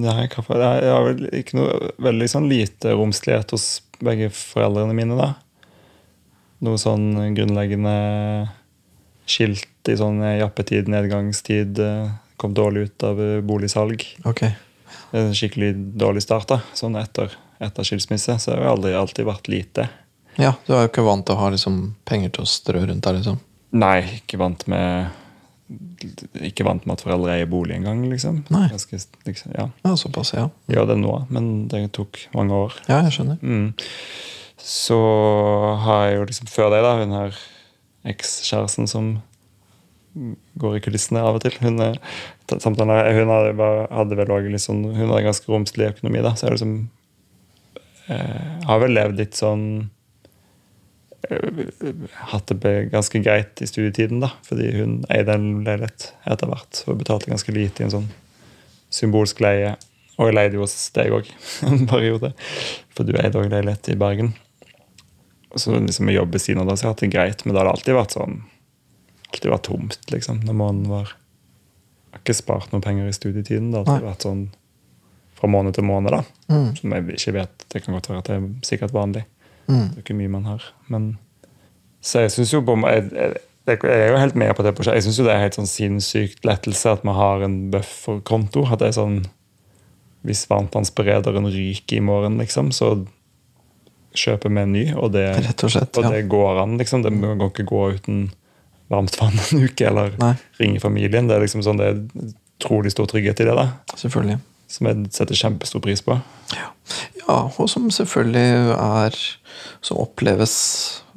nei, hva for Jeg har vel ikke noe veldig sånn lite romslighet hos begge foreldrene mine, da. Noe sånn grunnleggende skilt i sånn jappetid, nedgangstid. eh, Kom dårlig ut av eh, boligsalg. En skikkelig dårlig start, da. Sånn etter, etter skilsmisse. Så har jeg aldri alltid vært lite. Ja, du er jo ikke vant til å ha liksom, penger til å strø rundt der, liksom. Nei, ikke vant med Ikke vant med at foreldre eier bolig engang, liksom. Nei. Ganske, liksom ja. Ja, såpass, ja. Gjør det nå, men det tok mange år. Ja, jeg skjønner. Mm. Så har jeg jo liksom før det, da, hun her ekskjæresten som går i kulissene av og til. Hun, er- samtidig, hun hadde, bare- hadde vel også litt sånn, hun hadde ganske romslig økonomi, da, så jeg liksom eh, har vel levd litt sånn Hatt det ganske greit i studietiden, da, fordi hun eide en leilighet etter hvert og betalte ganske lite i en sånn symbolsk leie. Og jeg leide jo hos deg òg en periode, for du eide òg leilighet i Bergen. Så liksom jeg jobber siden av det, så jeg har hatt det greit, men det har alltid vært sånn alltid vært tomt, liksom. Når måneden var Jeg har ikke spart noen penger i studietiden. Det har alltid Nei. vært sånn fra måned til måned, da. Mm. Som jeg ikke vet. Det kan godt være at det er sikkert vanlig. Mm. Det er ikke mye man har. Men Så jeg syns jo på jeg, jeg, jeg er jo helt med på det prosjektet. Jeg syns det er helt sånn sinnssykt lettelse at man har en bufferkonto. At det er sånn Hvis varmtvannsberederen ryker i morgen, liksom, så kjøper vi en ny, og det, og slett. og Ja. går an. liksom. Det må ikke gå uten varmt vann en uke, eller Nei. ringe familien. Det er liksom sånn, det er utrolig stor trygghet i det, da. Selvfølgelig. Som jeg setter kjempestor pris på. Ja, og som selvfølgelig er Som oppleves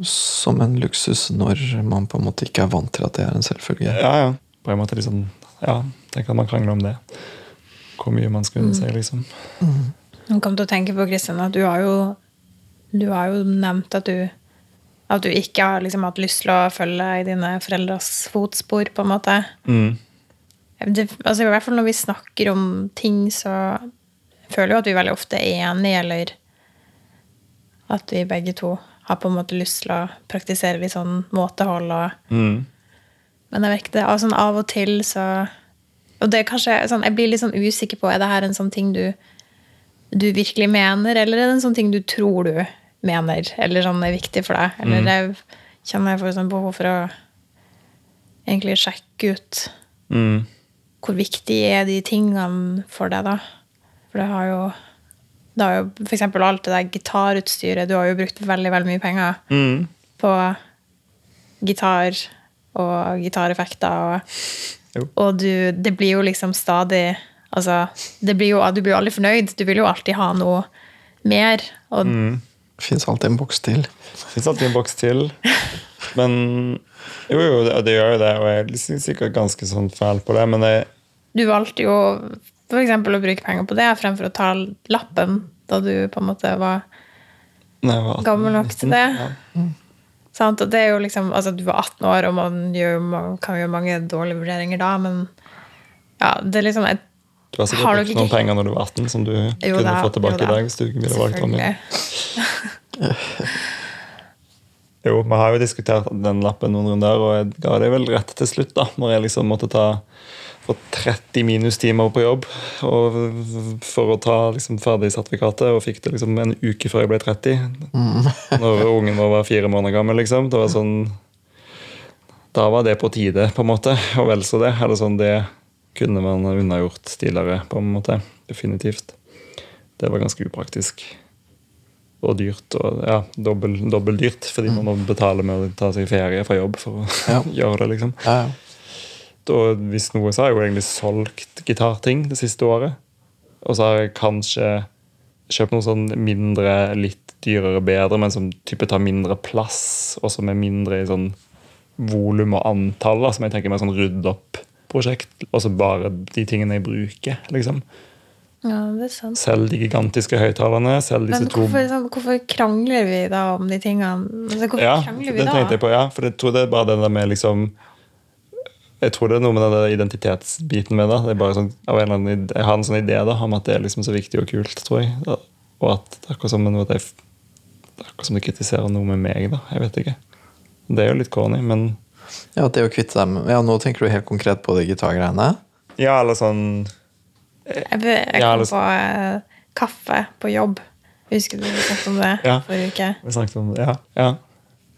som en luksus når man på en måte ikke er vant til at det er en selvfølge. Ja, ja. På en måte liksom, ja, Tenk at man krangler om det. Hvor mye man skal unne seg, liksom. Jeg kom til å tenke på Kristian, at du har jo Du har jo nevnt at du at du ikke har liksom hatt lyst til å følge i dine foreldres fotspor, på en måte. Mm. Det, altså, I hvert fall når vi snakker om ting, så føler jeg jo at vi veldig ofte er enige, eller at vi begge to har på en måte lyst til å praktisere litt sånn måtehold. Og, Mm. men jeg vet altså, sånn av og til så Og det er kanskje sånn, Jeg blir litt sånn usikker på er det her en sånn ting du, du virkelig mener, eller er det en sånn ting du tror du mener, eller sånn er viktig for deg? Eller jeg kjenner jeg får sånn behov for å egentlig sjekke ut Mm. Hvor viktig er de tingene for deg, da? For det har jo det har jo for eksempel alt det der gitarutstyret. Du har jo brukt veldig veldig mye penger Mm. på gitar og gitareffekter. Og, og du, det blir jo liksom stadig Altså, det blir jo, du blir jo aldri fornøyd. Du vil jo alltid ha noe mer. Og Mm. Fins alltid en boks til. Fins alltid en boks til. Men jo, jo, det, det gjør jo det, og jeg er sikkert ganske sånn fæl på det, men jeg, du valgte jo eksempel å bruke penger på det fremfor å ta lappen da du på en måte var Nei, var 18, gammel nok til det. Ja. Sant? Og det er jo liksom, altså Du var 18 år, og man, gjør, man kan gjøre mange dårlige vurderinger da, men ja, det er liksom et, Du har sikkert brukt noen penger når du var 18 som du Jo kunne da, fått tilbake i dag hvis du ville valgt om igjen. Jo, vi har jo diskutert den lappen noen runder, og jeg ga det vel rett til slutt, da, når jeg liksom måtte ta få 30 minustimer på jobb og for å ta liksom ferdig sertifikatet, og fikk det liksom en uke før jeg ble 30. Når ungen vår var fire måneder gammel, liksom. Det var sånn Da var det på tide, på en måte. Og vel så det. Eller sånn, det kunne man unnagjort tidligere, på en måte. Definitivt. Det var ganske upraktisk og dyrt. Og ja, dobbel, dyrt, fordi man må betale med å ta seg ferie fra jobb for å Ja. gjøre det. liksom. Ja, ja. Da, hvis noe, så har jeg jo egentlig solgt gitarting det siste året. Og så har jeg kanskje kjøpt noe sånn mindre, litt dyrere, bedre, men som type tar mindre plass, og som er mindre i sånn volum og antall, som jeg tenker meg sånn rydde opp-prosjekt. Og så bare de tingene jeg bruker, liksom. Ja, det er sant. Selv de gigantiske høyttalerne, disse Men to hvorfor, sånn, hvorfor krangler vi da om de tingene? Altså, hvorfor Ja, krangler det vi da? tenkte jeg på, ja. For jeg tror det er bare den der med liksom Jeg tror det er noe med den der identitetsbiten med det. det er bare sånn, av en eller annen, ide- jeg har en sånn idé da, om at det er liksom så viktig og kult, tror jeg. Og at det er akkurat som, at jeg, det er akkurat som det kritiserer noe med meg. da, Jeg vet ikke. Det er jo litt corny, men Ja, det å kvitte dem Ja, nå tenker du helt konkret på de gitargreiene? ja, eller sånn Jeg, jeg kom på eh, kaffe på jobb. Husker du vi snakket om det Ja. forrige uke? Vi snakket om det, ja. ja.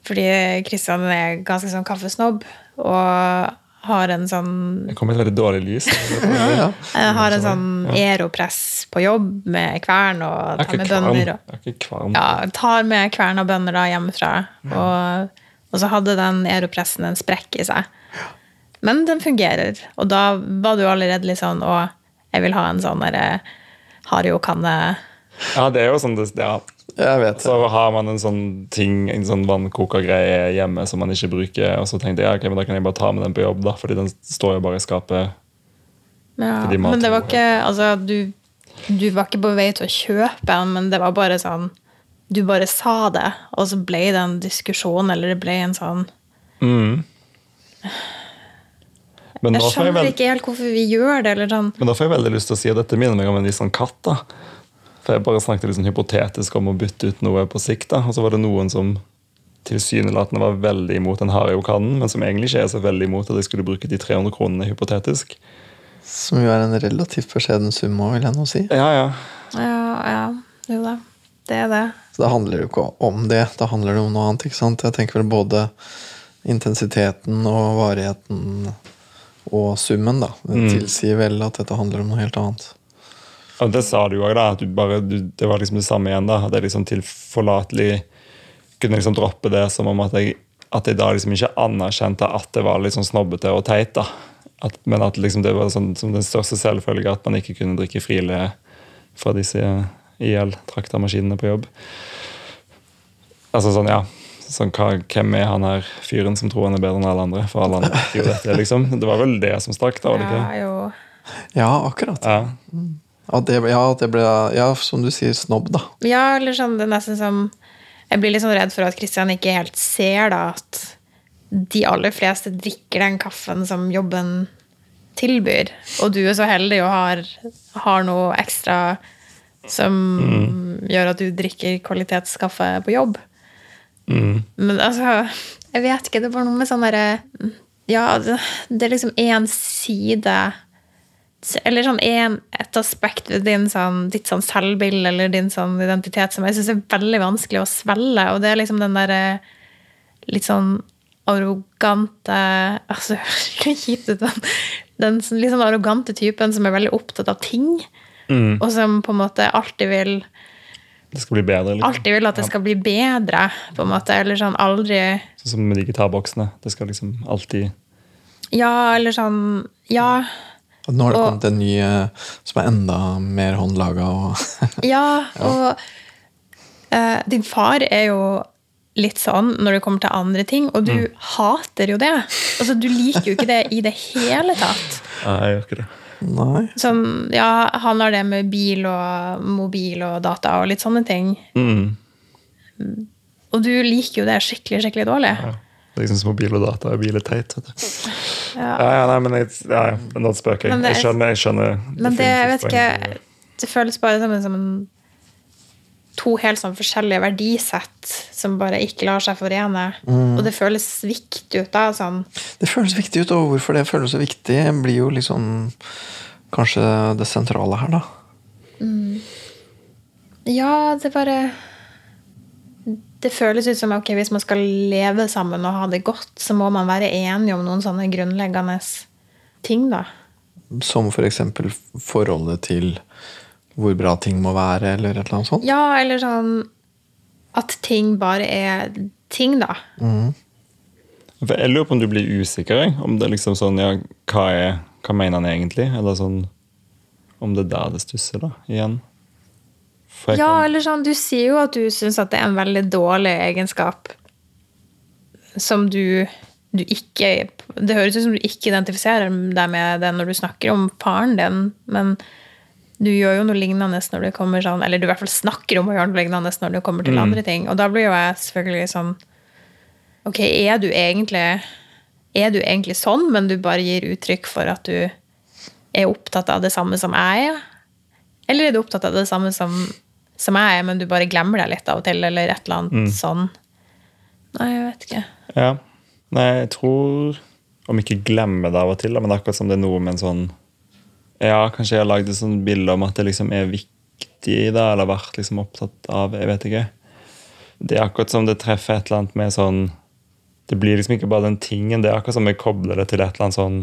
Fordi Kristian er ganske sånn kaffesnobb og har en sånn Jeg kom i et veldig dårlig lys. Ja, ja. jeg har en sånn aeropress på jobb med kvern og tar med bønner. Og, er ja, tar med kvern og bønner da hjemmefra. Og, og så hadde den aeropressen en sprekk i seg. Men den fungerer. Og da var du allerede litt sånn Å, jeg vil ha en sånn derre Hario-kanne. Ja, det er jo sånn det, ja. Jeg vet det. Så har man en sånn ting, en sånn vannkokergreie hjemme som man ikke bruker, og så tenkte jeg ok, men da kan jeg bare ta med den på jobb, da, fordi den står jo bare i skapet. Ja, men det var ikke Altså, du, du var ikke på vei til å kjøpe den, men det var bare sånn Du bare sa det, og så ble det en diskusjon, eller det ble en sånn Mm. Men, Jeg skjønner jeg skjønner ikke helt hvorfor vi gjør det, eller sånn men da får jeg veldig lyst til å si at dette minner meg om en viss sånn katt. da. For jeg bare snakket litt sånn hypotetisk om å bytte ut noe på sikt. da, Og så var det noen som tilsynelatende var veldig imot den Hario-kannen, men som egentlig ikke er så veldig imot at jeg skulle bruke de 300 kronene hypotetisk. Som jo er en relativt beskjeden sum òg, vil jeg nå si. Ja, ja. Ja, ja, jo da. Det er det. Så da handler det jo ikke om det, da handler det om noe annet. ikke sant? Jeg tenker vel både intensiteten og varigheten og summen da, det tilsier vel at dette handler om noe helt annet. Og det sa du òg. At du bare, du, det var liksom det samme igjen. da, At jeg liksom tilforlatelig kunne liksom droppe det som om at jeg, at jeg da liksom ikke anerkjente at det var litt sånn snobbete og teit. da. At, men at liksom det var sånn, som den største selvfølge at man ikke kunne drikke Friele fra disse IL-traktamaskinene på jobb. Altså sånn, ja. Sånn, hva, hvem er han her fyren som tror han er bedre enn alle andre? For alle andre jo dette, liksom. Det var vel det som stakk, da? var det Ja, ikke? Ja, akkurat. Ja. Ja, det, ja, det ble, ja, som du sier, snobb, da. Ja, eller sånn, det er nesten som Jeg blir litt sånn redd for at Kristian ikke helt ser da at de aller fleste drikker den kaffen som jobben tilbyr. Og du er så heldig og har, har noe ekstra som gjør at du drikker kvalitetskaffe på jobb. Men altså Jeg vet ikke. Det bare noe med sånn derre Ja, det, det er liksom én side eller sånn en, et aspekt ved din sånn, ditt sånn selvbilde eller din sånn identitet som jeg syns er veldig vanskelig å svelge. Og det er liksom den derre litt sånn arrogante altså, høres kjipt ut, men den sånn- litt sånn arrogante typen som er veldig opptatt av ting. Og som på en måte alltid vil Det skal bli bedre. liksom. alltid vil at det skal bli bedre. på en måte, Eller sånn aldri Sånn som med de gitarboksene. Det skal liksom alltid Ja, eller sånn Ja. Og nå har det Og- kommet en ny eh, som er enda mer håndlaga. Og Ja, og uh, din far er jo litt sånn når det kommer til andre ting, og du hater jo det. Altså, Du liker jo ikke det i det hele tatt. Nei, jeg gjør ikke det. Nei. Som, ja, Han har det med bil og mobil og data og litt sånne ting. Mm. Og du liker jo det skikkelig, skikkelig dårlig. Ja. Det er liksom som mobil og data og bil er teit. vet du. Ja. Ja, ja, nei, men jeg, ja, nå spøker jeg. Jeg er- skjønner. jeg skjønner Men det, jeg vet ikke. Det føles bare som en to helt sånn forskjellige verdisett som bare ikke lar seg forene. Og det føles viktig ut da. Sånn. Det føles viktig ut, og hvorfor det føles så viktig, blir jo liksom kanskje det sentrale her, da. Ja, det bare Det føles ut som ok, hvis man skal leve sammen og ha det godt, så må man være enige om noen sånne grunnleggende ting, da. Som for eksempel forholdet til hvor bra ting må være, eller et eller annet sånt. Ja, eller sånn at ting bare er ting, da. Mm. Jeg lurer på om du blir usikker. Om det er liksom sånn, ja, hva, er, hva mener han egentlig? Eller sånn Om det er der det stusser, da, igjen. For jeg Ja, kan- eller sånn, du sier jo at du syns at det er en veldig dårlig egenskap som du, du ikke Det høres ut som du ikke identifiserer deg med det når du snakker om faren din, men du gjør jo noe lignende når du kommer sånn Eller du i hvert fall snakker om å gjøre noe lignende når du kommer til andre ting. Og da blir jo jeg selvfølgelig sånn Ok, er du egentlig Er du egentlig sånn, men du bare gir uttrykk for at du er opptatt av det samme som jeg er? Eller er du opptatt av det samme som, som jeg er, men du bare glemmer deg litt av og til, eller et eller annet sånn? Nei, jeg vet ikke. Ja. Nei, jeg tror Om ikke glemme det av og til, men det er akkurat som det er noe med en sånn Ja, kanskje jeg har lagd et sånt bilde om at det liksom er viktig, da, eller vært liksom opptatt av Jeg vet ikke. Det er akkurat som det treffer et eller annet med sånn Det blir liksom ikke bare den tingen. Det er akkurat som jeg kobler det til et eller annet sånn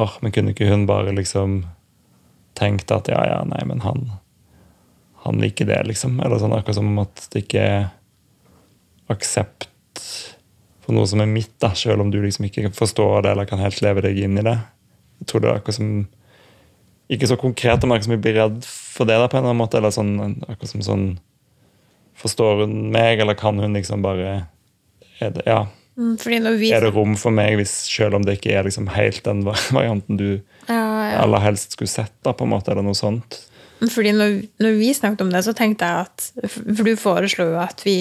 Åh, men kunne ikke hun bare liksom tenkt at ja, ja, nei, men han han liker det, liksom. Eller sånn akkurat som at det ikke er aksept for noe som er mitt, da, selv om du liksom ikke forstår det eller kan helt leve deg inn i det. Jeg tror det er akkurat som Ikke så konkret, om jeg blir redd for det, da, på en eller annen måte. Eller sånn, akkurat som sånn Forstår hun meg, eller kan hun liksom bare er det, Ja. Mm, vi Er det rom for meg, hvis, selv om det ikke er liksom helt den varianten du ja, ja. aller helst skulle sett, da, på en måte, eller noe sånt? Fordi når, når vi snakket om det, så tenkte jeg at For du foreslo jo at vi,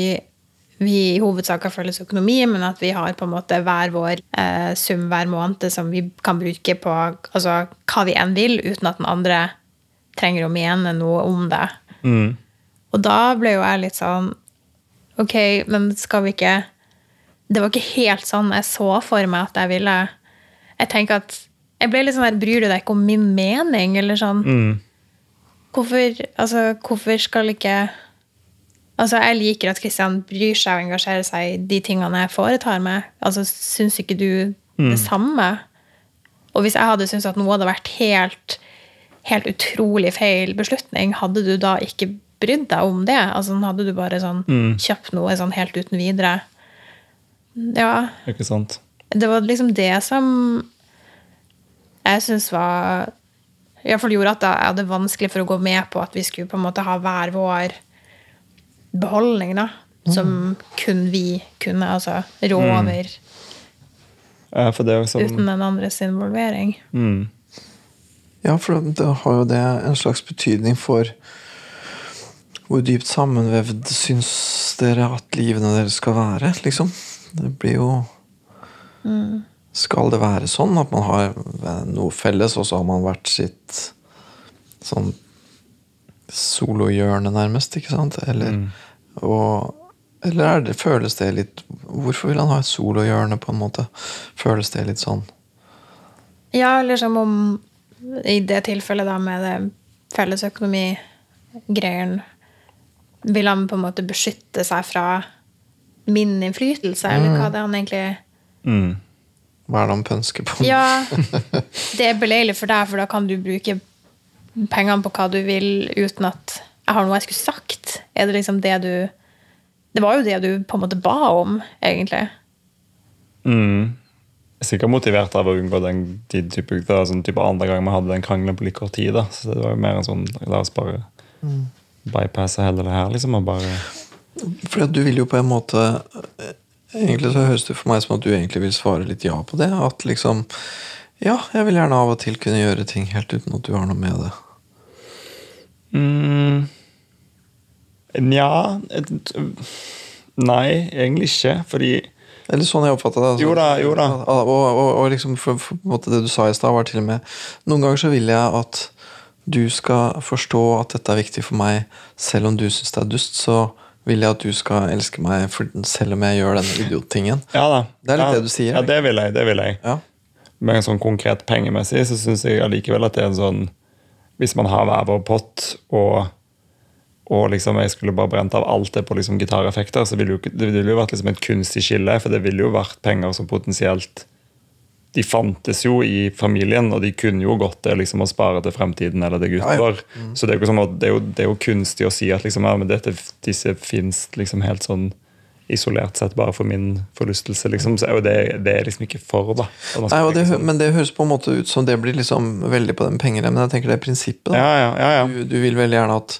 vi i hovedsak har felles økonomi, men at vi har på en måte hver vår eh, sum hver måned som vi kan bruke på altså, hva vi enn vil, uten at den andre trenger å mene noe om det. Mm. Og da ble jo jeg litt sånn Ok, men skal vi ikke Det var ikke helt sånn jeg så for meg at jeg ville Jeg tenker at Jeg ble litt sånn der Bryr du deg ikke om min mening? Eller sånn Mm. Hvorfor, altså, hvorfor skal ikke Altså, jeg liker at Kristian bryr seg og engasjerer seg i de tingene jeg foretar meg. Altså, syns ikke du det samme? Og hvis jeg hadde syntes at noe hadde vært helt, helt utrolig feil beslutning, hadde du da ikke brydd deg om det? Altså, hadde du bare sånn kjøpt noe sånn helt uten videre? Ja, Ikke sant? det var liksom det som jeg syns var Iallfall gjorde at jeg hadde vanskelig for å gå med på at vi skulle på en måte ha hver vår beholdning, da. Som kun vi kunne. Altså rå over Ja, for det er sånn uten den andres involvering. mm. Ja, for det har jo det en slags betydning for hvor dypt sammenvevd syns dere at livene deres skal være, liksom. Det blir jo Skal det være sånn at man har noe felles, og så har man hvert sitt sånn solohjørne, nærmest, ikke sant? Eller, og, eller er det, føles det litt Hvorfor vil han ha et solohjørne, på en måte? Føles det litt sånn? Ja, eller som om i det tilfellet da med det fellesøkonomigreien Vil han på en måte beskytte seg fra min innflytelse, eller hva det er han egentlig Mm. Hva er det han pønsker på? Ja, det er beleilig for deg, for da kan du bruke pengene på hva du vil uten at jeg har noe jeg skulle sagt. Er det liksom det du Det var jo det du på en måte ba om, egentlig. Mm. Jeg er sikkert motivert av å unngå den de type, det var sånn type andre gang vi hadde den krangelen på litt kort tid. da. Så det var jo mer en sånn La oss bare bypasse hele det her, liksom. Og bare For du vil jo på en måte Egentlig så høres det for meg som at du egentlig vil svare litt ja på det. At liksom Ja, jeg vil gjerne av og til kunne gjøre ting helt uten at du har noe med det. mm. Nja Nei, egentlig ikke. Fordi Eller sånn jeg oppfatta det. altså. Jo da, jo da. Og, og, og liksom for, for måte det du sa i stad, var til og med Noen ganger så vil jeg at du skal forstå at dette er viktig for meg, selv om du syns det er dust. Så vil jeg at du skal elske meg selv om jeg gjør denne idiottingen. Ja da. Det er litt ja, det du sier, Ja, det vil jeg. det vil jeg. Ja. Men sånn konkret pengemessig så syns jeg allikevel at det er en sånn Hvis man har hver vår pott, og, og liksom jeg skulle bare brent av alt det på liksom gitareffekter, så ville jo, det ville jo vært liksom et kunstig skille, for det ville jo vært penger som potensielt De fantes jo i familien, og de kunne jo godt det liksom å spare til fremtiden eller det Ja, ja. Mm. Så det er, jo det, er jo, det er jo kunstig å si at liksom, ja, dette, disse fins liksom helt sånn isolert sett bare for min forlystelse. Liksom. Så er jo det, det er liksom ikke for, da. Nei, det, sånn. men det høres på en måte ut som det blir liksom veldig på den pengeremmen. Jeg tenker det er prinsippet. ja, ja, ja. Du, du vil veldig gjerne at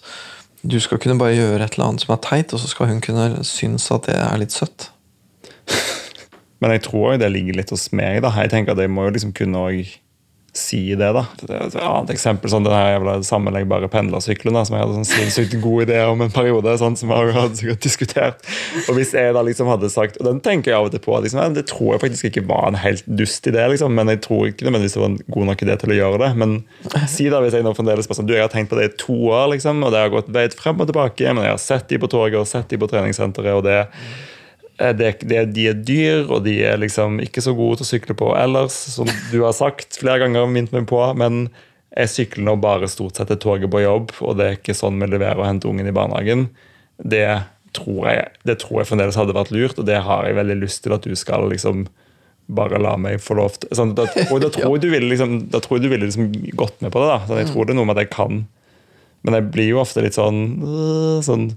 du skal kunne bare gjøre et eller annet som er teit, og så skal hun kunne synes at det er litt søtt. Men jeg tror jo det ligger litt hos meg. da. Jeg tenker at jeg må jo liksom kunne også si det. da. Et annet eksempel sånn den jævla sammenleggbare pendlersykkelen som jeg hadde sånn sinnssykt god idé om en periode. sånn som jeg hadde sikkert diskutert. Og hvis jeg da liksom hadde sagt, og den tenker jeg av og til på, liksom, det tror jeg faktisk ikke var en helt dust idé, liksom, men jeg tror ikke nødvendigvis det var en god nok idé til å gjøre det. Men si da hvis jeg nå fremdeles bare sånn, du, jeg har tenkt på det i to år, liksom, og det har gått veit frem og tilbake, men jeg har sett de på toget og sett de på treningssenteret, og det det, det, de er dyr, og de er liksom ikke så gode til å sykle på ellers, som du har sagt flere ganger, minnet meg på. Men jeg sykler nå bare stort sett til toget på jobb, og det er ikke sånn vi leverer og henter ungen i barnehagen. Det tror jeg, det tror jeg fremdeles hadde vært lurt, og det har jeg veldig lyst til at du skal liksom bare la meg få lov til sånn, da, og da tror jeg du ville liksom, da tror jeg du ville liksom gått med på det. da, sånn, Jeg tror det er noe med at jeg kan. Men jeg blir jo ofte litt sånn, øh, sånn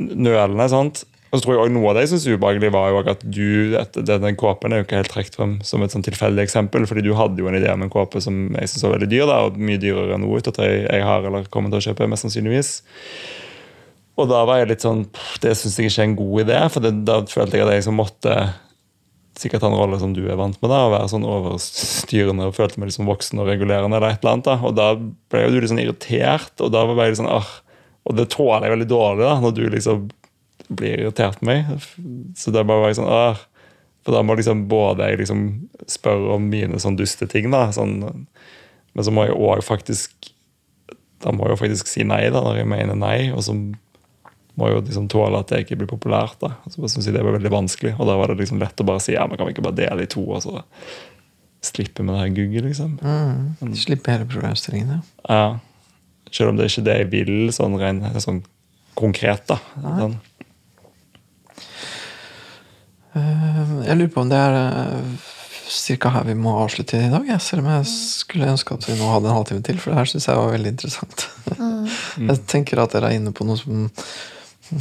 nølende. sant? Og så tror jeg også Noe av det jeg synes ubehagelig, var jo at du, den kåpen er jo ikke helt trukket frem som et sånn tilfeldig eksempel. fordi du hadde jo en idé om en kåpe som jeg synes var veldig dyr, da, og mye dyrere enn noe jeg, jeg har eller kommer til å kjøpe. mest sannsynligvis. Og da var jeg litt sånn Det syns jeg ikke er en god idé, for det, da følte jeg at jeg liksom måtte sikkert ta en rolle som du er vant med, da, å være sånn overstyrende og følte meg liksom voksen og regulerende. eller et eller annet da, Og da ble jo du litt sånn irritert, og da var jeg litt sånn, ah, og det tåler jeg veldig dårlig da, når du liksom blir irritert på meg. Så det bare var sånn ah, For da må liksom både jeg liksom spørre om mine sånn dusteting, da. Sånn, men så må jeg òg faktisk Da må jeg jo faktisk si nei da, når jeg mener nei. Og så må jeg jo liksom tåle at det ikke blir populært. da. Så synes jeg det var veldig vanskelig. Og da var det liksom lett å bare si ja, men kan vi ikke bare dele i to, og så slippe med det her gugget, liksom. Mm, slippe hele problemstillingen, ja. ja. Selv om det er ikke det jeg vil, sånn, rent, sånn konkret. da. Sånn. Eh, jeg lurer på om det er eh, ca. her vi må avslutte i dag. Selv om jeg skulle ønske at vi nå hadde en halvtime til, for det her syns jeg var veldig interessant. Mm. Jeg tenker at dere er inne på noe som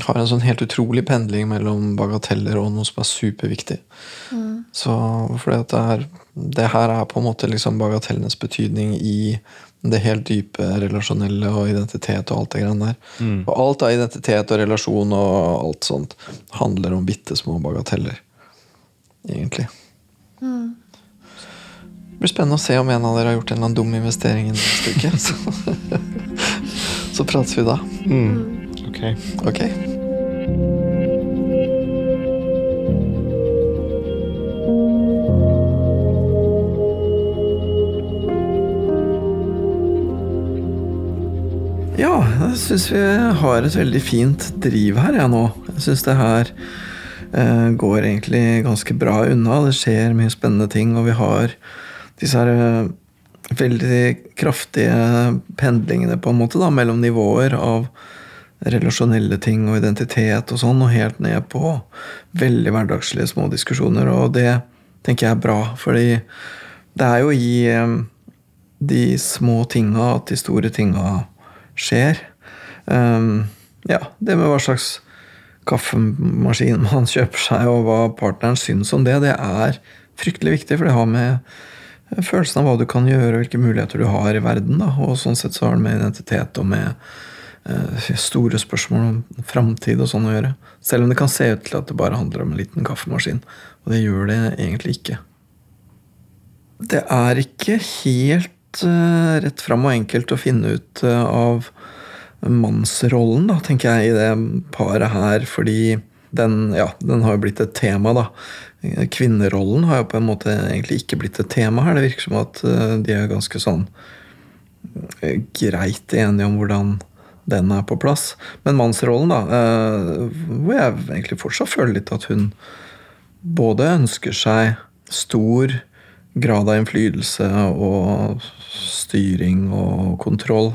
har en sånn helt utrolig pendling mellom bagateller og noe som er superviktig. Mm. Så fordi at det, er, det her er på en måte liksom bagatellenes betydning i det helt dype relasjonelle og identitet og alt det greiene der. Mm. Og alt av identitet og relasjon og alt sånt handler om bitte små bagateller. Egentlig. Mm. Det blir spennende å se om en av dere har gjort en eller annen dum investering neste uke. Så, så prates vi da. Mm. Ok. okay. Ja, jeg syns vi har et veldig fint driv her, jeg nå. Jeg syns det her eh, går egentlig ganske bra unna. Det skjer mye spennende ting, og vi har disse her eh, veldig kraftige pendlingene på en måte da, mellom nivåer av relasjonelle ting og identitet og sånn, og helt ned på veldig hverdagslige små diskusjoner. Og det tenker jeg er bra, fordi det er jo i eh, de små tinga at de store tinga skjer. Um, ja, det med hva slags kaffemaskin man kjøper seg, og hva partneren syns om det, det er fryktelig viktig, for det har med følelsen av hva du kan gjøre, og hvilke muligheter du har i verden. Da. Og sånn sett så har det med identitet og med uh, store spørsmål om framtid og sånn å gjøre. Selv om det kan se ut til at det bare handler om en liten kaffemaskin. Og det gjør det egentlig ikke. Det er ikke helt uh, rett fram og enkelt å finne ut uh, av mannsrollen, da, tenker jeg, i det paret her. Fordi den, ja, den har jo blitt et tema, da. Kvinnerollen har jo på en måte egentlig ikke blitt et tema her. Det virker som at uh, de er ganske sånn greit enige om hvordan den er på plass. Men mannsrollen, da, hvor jeg egentlig fortsatt føler litt at hun både ønsker seg stor grad av innflytelse og styring og kontroll.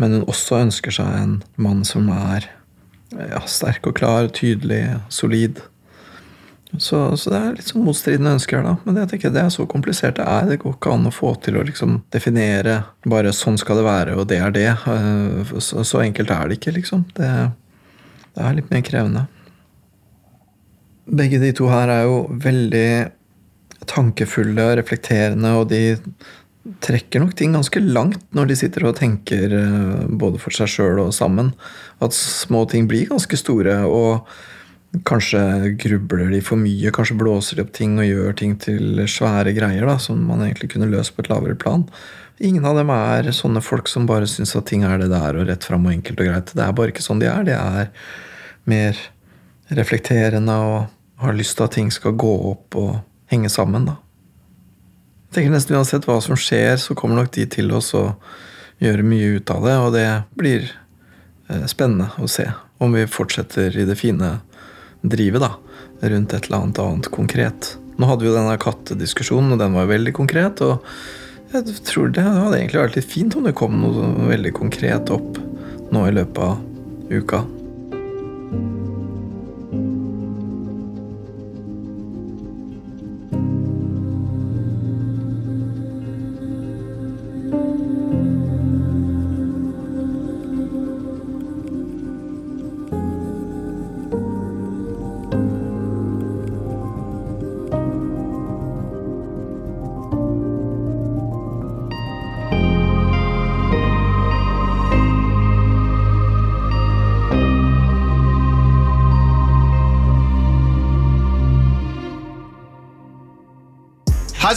Men hun også ønsker seg en mann som er ja, sterk og klar, tydelig, solid. Så, så, det er litt sånn motstridende ønsker her, da. Men jeg tenker det er så komplisert det er. Det går ikke an å få til å liksom definere bare 'sånn skal det være', og det er det. Eh, så, så enkelt er det ikke, liksom. Det, det er litt mer krevende. Begge de to her er jo veldig tankefulle og reflekterende, og de trekker nok ting ganske langt når de sitter og tenker eh, både for seg sjøl og sammen. At små ting blir ganske store. Og Kanskje grubler de for mye, kanskje blåser de opp ting og gjør ting til svære greier da, som man egentlig kunne løst på et lavere plan. Ingen av dem er sånne folk som bare syns at ting er det der og rett fram og enkelt og greit. Det er bare ikke sånn de er. De er mer reflekterende og har lyst til at ting skal gå opp og henge sammen. da. Jeg tenker nesten Uansett hva som skjer, så kommer nok de til oss og gjøre mye ut av det, og det blir eh, spennende å se om vi fortsetter i det fine drivet da, rundt et eller annet annet konkret. Nå hadde vi jo denne kattediskusjonen, og den var veldig konkret. og jeg tror det hadde egentlig vært litt fint om det kom noe veldig konkret opp nå i løpet av uka.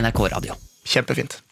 NRK Radio. Kjempefint.